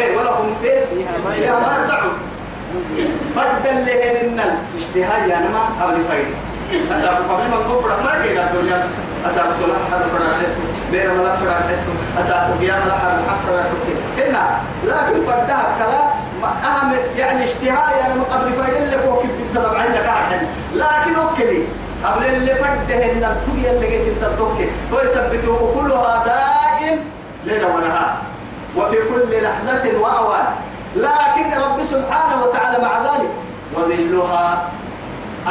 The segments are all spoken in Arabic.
إيه ولا هم إيه فيها ما يرتعوا فرد اللي هن الاجتهاد يعني ما قبل فايدة أسأل قبل ما نقول ما كينا الدنيا. أسأل سلام حد فرحته بين ملك فرحته أسأل قيام لحد حق فرحته هنا. لكن فردها كلام أهم يعني اجتهاد يعني ما قبل فايدة اللي فوق بنت عندك عحل لكن أوكي قبل اللي فردهن التوية اللي جيت انت توكي فيثبتوا كلها دائم ليل ونهار. وفي كل لحظة وأوان لكن رب سبحانه وتعالى مع ذلك. وظلها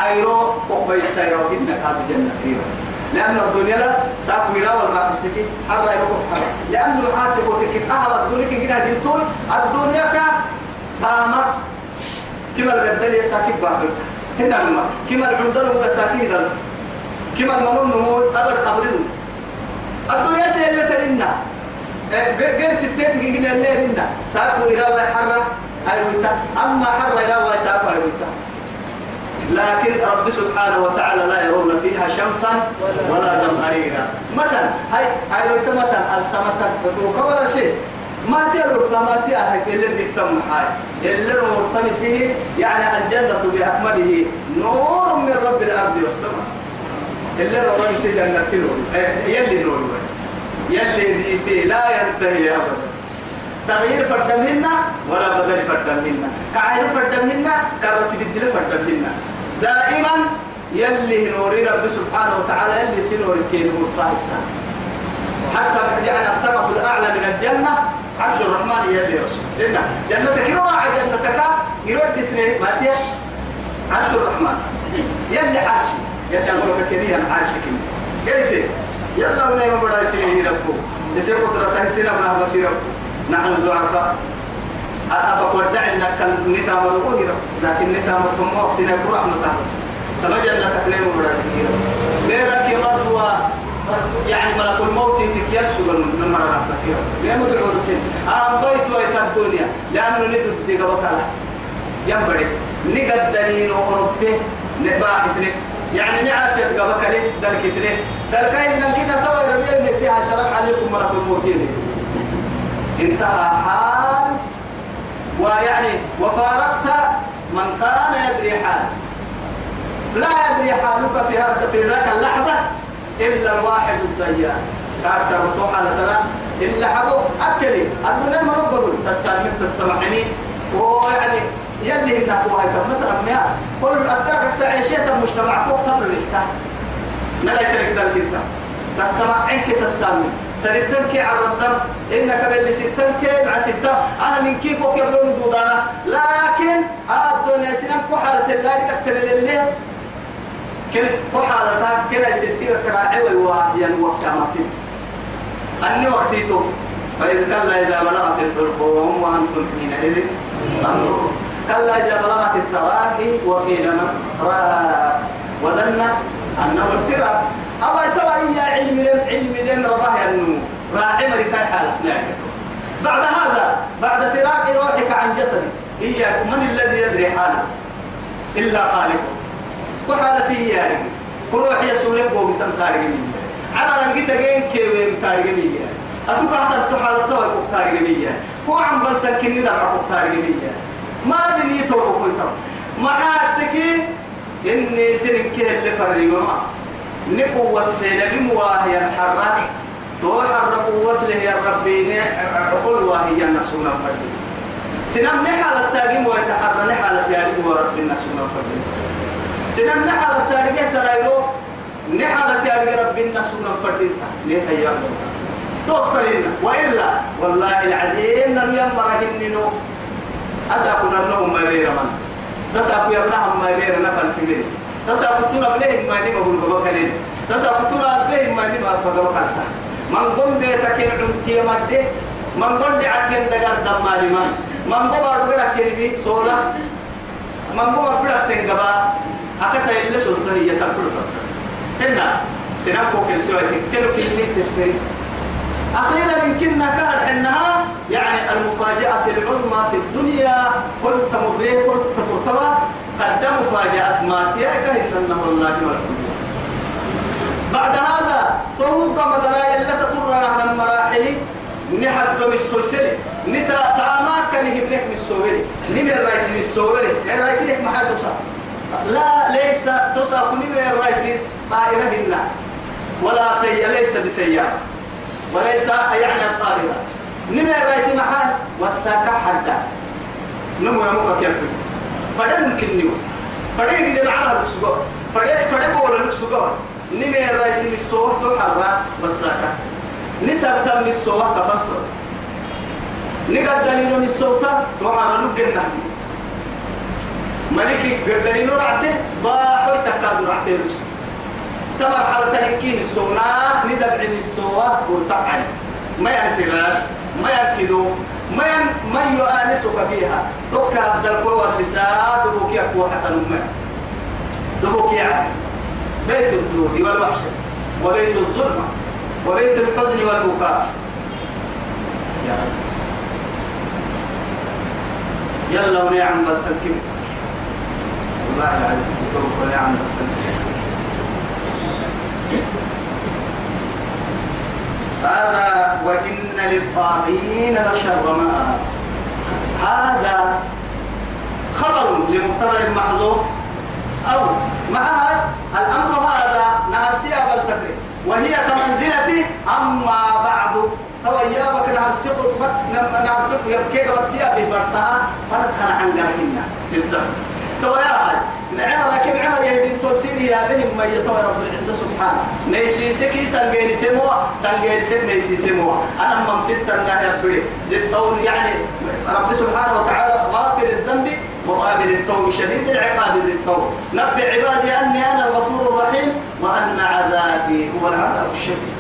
أيرو وقبي السيرو إنك هذا جنة كريمة لأن الدنيا لا ساق ويرا والما السكي حر يروح حر لأن الحات بوتك أهل الدنيا كنا دينتون الدنيا كا تامت. كما القدر يساكي باهر هنا ما كما العمدان وساكي دل. كما المنون نمو. أبر قبرين. الدنيا سهلة ترينا غير ستات جينا اللي رنا ساق ويرا حر أيرويتا أما حر يرا ساق أيرويتا لكن رب سبحانه وتعالى لا يرون فيها شمسا ولا زمهريرا متى هاي هاي لو متى السماء تتوقع ولا شيء ما تيرو ما تيها اللي نفتم حاي اللي نور تمسيه يعني الجنة بأكمله نور من رب الأرض والسماء اللي نور تمسيه جنة نور يلي نور يلي دي لا ينتهي أبدا. تغيير فردم منا ولا بدل فردم منا كعين فردم منا كرت بدل منا دائما يلي نوري رب سبحانه وتعالى يلي سنور كين صاحب حتى يعني الطرف الأعلى من الجنة عرش الرحمن يلي رسول. لنا جنتك يروح جنتك يرد سنين ما تيا عرش الرحمن. يلي عرش يلي أقول لك كنيا عرش كنيا قلت يلا ونعم بدا يسير ربكم يسير قدرته يسير ابنه بصير نحن ضعفاء أفقدعنا كان نتام الظهيرة لكن نتام فم وقتنا برحمة بس تمجلنا تكلم براسية غيرك يمرتوا يعني ملك الموت تكيال سجن من مرة بسيرة لأنه دعوا رسين أم بيت ويت الدنيا لأنه ندد دقا بطلع ينبري نقد دليل وقربته نباحتني يعني نعرف يتقى بكالي دلكتني دلكاين نكنا توا ربيع نتيها السلام عليكم ملك الموتين. انتهى حال. ويعني وفارقت من كان يدري حاله لا يدري حالك في هذا في ذاك اللحظة إلا الواحد الضيان كارسا بطوح على تلا إلا حبو. أكلي. الدنيا ما بقول تسامح تسمعني ويعني يلي هنا هاي مثلا ما كل أدرك تعيشية المجتمع. فوق تمر الإحتاج نلا يترك ذلك انت تسمع عنك تسامح سنتن كي عرضتم إنك باللي ستن مع ستة. من كيف وكبرون دودانا لكن الدنيا سنن كحالة الله تكتل لله كل كحالة كلا يسديك كراعي ويواهيا وقت أماكن أني وقتيتو. فإذا كلا إذا بلغت الحلقوم وأنتم حينئذ تنظرون. كلا إذا بلغت التراكي وقيل من راى. وظن أنه الفراق أو ترى يا علم علم لن رباه أنه راعي مريكاي حالة. بعد هذا بعد فراق روحك عن جسدك إياك من الذي يدري حالة؟ إلا خالقه وحالتي يعني روح يسولك بو بسم تارجمية على رنجي تجين كيوين تارجمية أتوقع حتى تحال التوى تارجمية هو عم بلتك كني دعك تارجمية ما يتوقع كل ما حاتك إني سنك اللي فريما نقوة سيلم واهي الحرة. توحر قوة له يا ربي عقول واهي النسونا فرد سنم نحال التاقيم ويتحرى نحال التاقيم ورب النسونا فرد سنم نحال التاقيم ترايلو نحال التاقيم رب النسونا فرد ليه يا توكلنا وإلا والله العظيم نم يمره النينو أساكنا لهم ما بير من تساكو يبنهم ما بير نفل في منه تساقطنا بلهم ما نما بقول بقولين تساقطنا بلهم ما نما بقولين من قم بيتك العنتي مده من قم دعكين دقر دمالي ما. من قم أرغر كلبي سولا من قم أبدا تنقبا أكتا اللي سلطة هي تقول هنا سنبكو كل سوى تكتلو كل تفري أخيرا يمكننا كان إنها يعني المفاجأة العظمى في الدنيا كل تمريه كل تترتبى قد مفاجأة ما تياك إنه الله والحمد بعد هذا طوق مدلا إلا تطر على المراحل نحد من السلسلة نتا تامات تنهم لك من السوبري نمر رايت من السوبري رايت لك ما لا ليس تصاب نمر رايت طائرة هنا. ولا سي ليس بسيارة وليس يعني الطائرة. نمر رايت محل والساكة حدا. نمو يموك يلقي فده ممكن نيو فده يجد معنا الأسبوع فده فده بولا الأسبوع نمر رايت من السوق تحرى والساكة نسبت من السوق كفنصر نقد دليل من السوطة توما نلوك جنة. ملك دليل رعته باحو تكاد رعته تمر حالة تنكين السونا ندبع السوة وتقعد ما ينفراش ما ينفدو ما ين من يؤانسك فيها. توكا عبد القوى والنساء دبوك يكو حتى الأمة. دبوك يعني. بيت الدود والوحشة وبيت الظلمة وبيت الحزن والبكاء رب يلا ونعم بالتنكيم الله عليك ونعم هذا وإن للطاغين لشر مآب هذا خبر لمبتدا المحذوف أو مع الأمر هذا نهر سياب وهي كمنزلة أما بعد تو يابك نهر سقط بك نهر سقط يبكيك بديا ببرسها كان عن قرهنا بالزبط تو يا هاي نعم لكن عمر يبين تفسير يا بهم ما يتوى رب العزة سبحانه. نيسي سكي سنجيني سموا سنجيني سم نيسي سموا أنا من ستة نهي أبري زي يعني رب سبحانه وتعالى غافر الذنب مقابل التوب شديد العقاب ذي التوب. نبي عبادي أني أنا الغفور الرحيم وأن عذابي هو العذاب الشديد.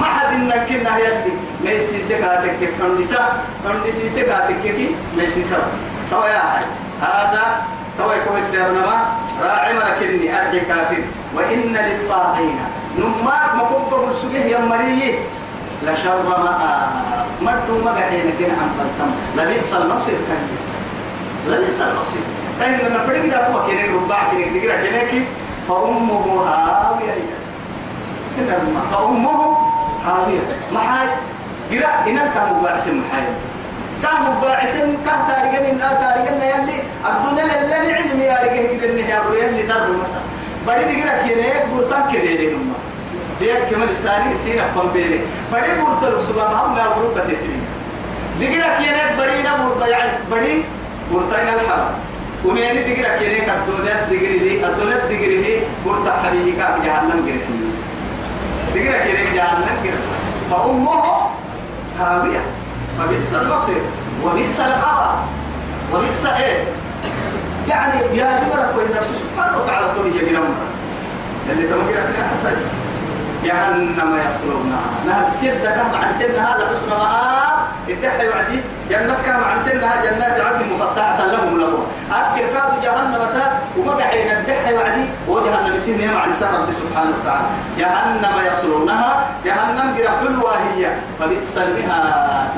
ما حد إنك كنا يدي ميسي سكاتك كندسا كندسي سكاتك كي ميسي سوا توا يا حي هذا توا يكون الدرنما راعي مركني أرجع كافر. وإن للطاغين. نمات مكبه السجيه يا مريي. لشر ما مدو مقعين كنا عن بلتم لبئس المصير كان. لبئس المصير كان لما فرق ده هو كنا ربع كنا كنا كنا فأمه هاوية. فأمه هاوية. محاي. قراء إن كان مباعسم محاي. كان مباعسم كان تاريخن إن تاريخن يلي الدنيا اللي علمي يا رجال كده إنه يا أبو يلي درب مثلا بدي تقرأ كده بوتان كده هم. ديك كمان لساني سينا كمبيري بدي بورتلو سبحان ما بروك تتري تقرأ كده بدي نبور يعني بدي بورتين الحرام ومين تقرأ كده كالدنيا تقرأ لي الدنيا تقرأ لي بورتا حبيبي كاب جهنم قرأ تقرأ كده جهنم قرأ فأمه هاوية. فبئس المصير. وبئس القرار. وبئس إيه؟ يعني يا جبرك وإن رب سبحانه وتعالى يا جنم اللي تمكن حتى جهنم يصلونها. نهر سيدة كم عن سنها لحسن مآب الدحى يعدي جنتك مع سنها جنات عدن مفتحة لهم لهم. أذكر كادوا جهنم تا وما حين الدحى يعدي وجهنم سنها مع لسان رب سبحانه وتعالى. جهنم يصلونها جهنم جرى حلوة هي. فبئس بها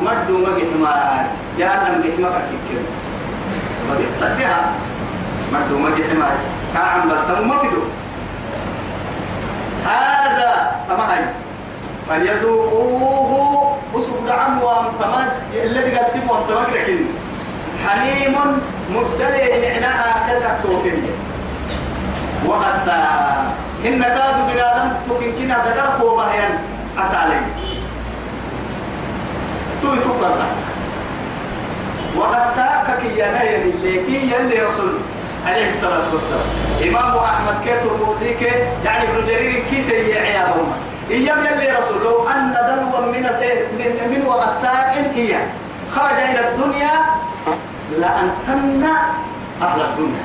مد مجحما جهنم جحمك كيكير فبئس بها مد مجحما كعم بلتم مفدو هذا تمام فليذوقوه وسب دعم وامتمد الذي قد سموا وامتمد لكن حليم مبتلي إعناء آخر توفين وغسا إن كادوا بنادم تكن كنا دقرق وبهيان أسالي. توي تقرر وغساك كي ينين اللي كي يلي رسول عليه الصلاة والسلام. إمام أحمد كيتو الموذيك يعني ابن جرير كيت يعيابهم إيام يلي رسول لو أن دلوا من من من وغساق هي. خرج إلى الدنيا لأنتن أهل الدنيا.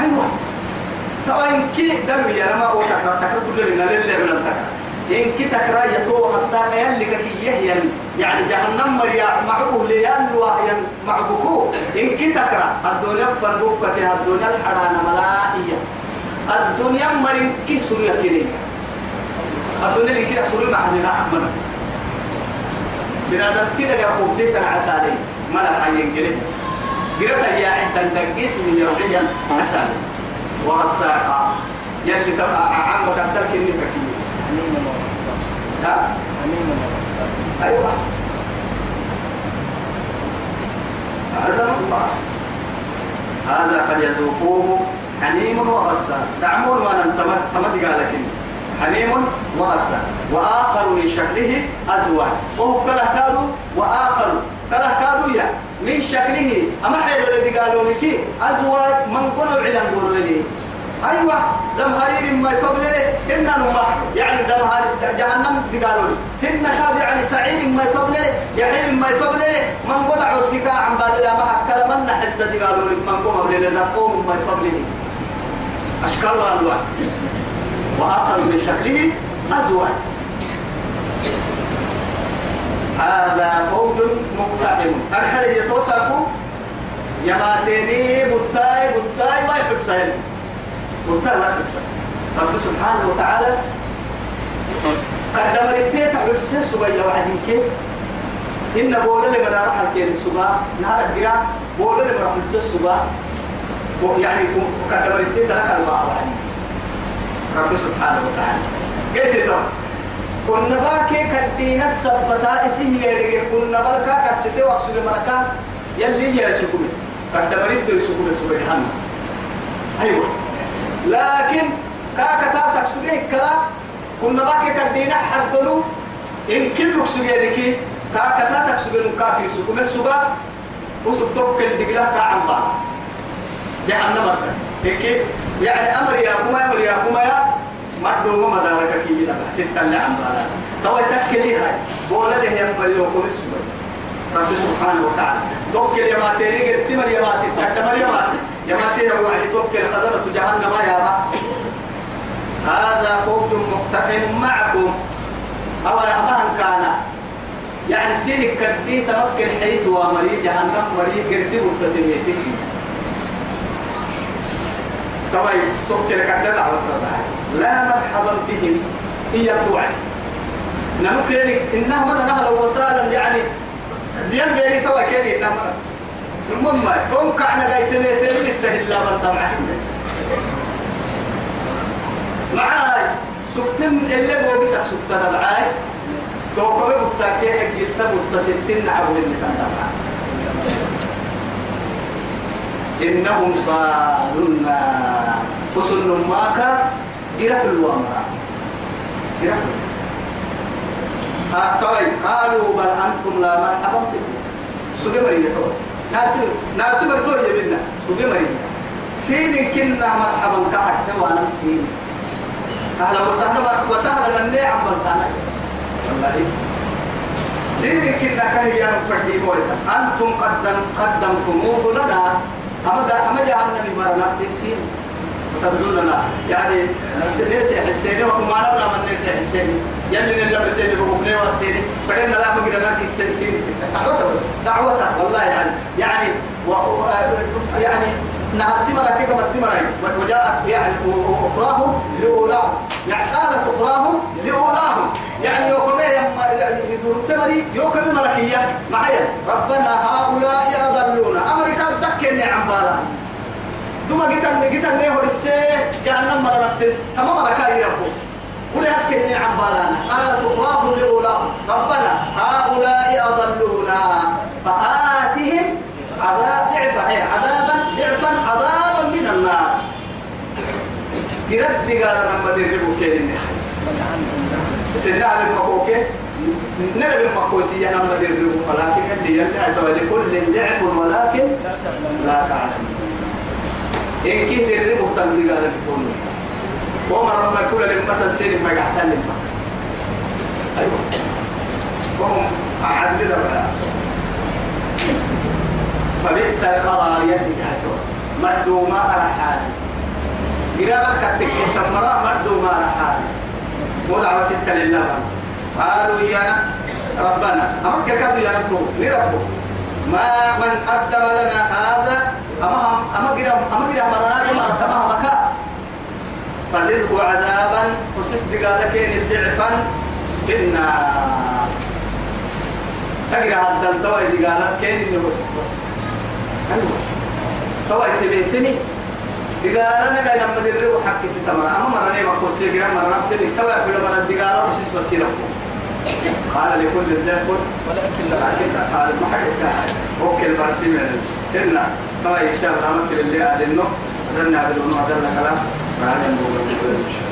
أيوة. طبعا كي دلوا يا لما أو تكرر لنا للي من التكرر إن كي تكرر يتو غساق يلي كي يعني جهنم مريا معبوه ليان وهي معبوكو إن كي تكرر الدنيا فربوك الدنيا الحرانة ملائية. الدنيا مرين كي سوريا كيرين الدنيا اللي كده سوري مع هذه أحمد بنادم تيدا يقوم ديك العسالي ما لا حي ينقلب. قرأت يا عند تنقيس من يرجيا عسالي. وغساقا يلي تبع عمك الدرك اللي فكيه أمين وغساق ها؟ أمين وغساق أيوة. الله. هذا فليذوقوه حميم وغسان دعمون وأنا تمد قال لكن حميم وغسان وآخر من شكله ازواج وهو كله كادو وآخر كله كادو يا. من شكله أما حلو الذي قالوا لك؟ ازواج من قنوا علم قولوا لي. أيوه. زمهرير ما يتوبل هن نما يعني زمهر جهنم قالوا لي. هن كاد يعني سعير ما يتوبل جحيم ما يتوبل من قطع ارتكاع عن بعد ما كلام حتى قالوا لي من قوم بل زقوم ما يتوبل أشكال والوان وآخر من شكله أزواج. هذا فوج مقتحم. الحل يتوسعكم يماتيني بطاي بطاي واحد سهل. قلتها لا تكسر رب سبحانه وتعالى قدم الاتين تعبر السيس ويا وعدين كيف إن بولا لما راح الكين السبا نهار الجرا بولا لما راح السبا يعني قدم تلك الله وعدين رب سبحانه وتعالى. قلت ترى؟ كنا باكي كدينا السبتا إسيه يدك كنا بالكا كسيتي وقصد مركا يلي يا سكومي. قدم الاتين سكومي سبحانه أيوه. لكن كاكا تاسك سجيه كلا كنا باكي كدينا حدلو إن كل سجيه لكي كاكا تاسك سجيه كاكي سكوم السجا وسك توكل دقلا كعم بعض جهنم مرة هيك يعني أمر يا كما أمر يا كما يا مدو ما مدارك كي لا ستة اللي عم بعض توا تكلي هاي؟ بولا له يا مريم كم السجا رب سبحانه وتعالى. توكل يا ماتيري غير سمر يا ماتي؟ تكمل يا ماتي. يا ماتي يا وعد توكل. خزنة جهنم يا ما هذا فوج مقتحم معكم. أو أبهن كان. يعني سينك كدي تمكن حيث ومري جهنم مري قرسي وتتميتك طبعا توكل كدت على لا مرحبا بهم. هي توعد نمكن إنها مدى نهلا وسالا يعني بيان بيني توا كيني إنها المهم هم كعنا جاي تميتين التهلا من طبعا معاي. سكتم اللي بو بسك سكتة معاي. توقف بتاكي يلتم متصلتين عبد اللي كان معاي إنهم صالوا النار فصل ماك جرب الوامر جرب ها طيب. قالوا بل أنتم لا مرحبا بكم. سجى مريم ناس ناس مرتوه يبينا سجى مريم سين كنا مرحبا كحك وأنا سين أهلا وسهلا وسهلا من نعم بلتانا. والله. سين كنا كهيا فردي مويتا. أنتم قدم قدمتموه لنا. أما أما جعلنا بمرنا تكسين تبدوننا يعني ناس يحسيني وكما نبنا من ناس يحسيني يلي نلا بسيني بقبني واسيني؟ فدنا لا مقرنا نركي السنسين دعوة دعوة والله يعني يعني و يعني نهار سمرة كيف مدمرة وجاءت يعني أخراهم لأولاهم. يعني قالت أخراهم لأولاهم. يعني يوكم يدور تمري يوكم مركية معايا. ربنا هؤلاء أضلونا. أمريكا تكني عن بالا دوما جيتان جيتان نيه ورسه جهنم مرة نبت تمام ركاي ربو. ولا هكني عن بالانا قالت أخراهم لأولاهم. ربنا هؤلاء أضلونا. فآتهم عذاب ضعفا. أي عذابا ضعفا عذابا من النار. قرد قال لما دربوا النحس سنة بالمكوكة نرى بالمكوسية لما دربوا ولكن اللي يلعب لكل ضعف ولكن لا تعلم. إن كي دربوا تنزل قال بتقول وما رب يقول لما تنسير ما قاعد لما أيوة. وهم أعد لنا فبئس القرار يدك مردو ما أرحال قراءة كتك استمرا مردو ما أرحال ودعوة لله. قالوا يا ربنا أمك كادوا يا رب نربو ما من قدم لنا هذا أما أما قرا أما قرا مرنا ما تمام مكا فزده عذابا وسس دقالكين الضعفا في النار تقرا هذا الدواء دقالكين إنه وسس بس. أيوة. توا تبيتني. دقالة أنا قاعد أما دري وحكي ستما أما مرة نيم أقول سيجرا مرة نبتني توا كل مرة دقالة وش اسمه سيرة قال لكل الضعف ولكن لكن قال ما حكيت وكل مرة سيمنز كنا ما إن شاء الله ما كل اللي أدنو أدنى بالونو أدنى كلا بعدين بقول إن شاء الله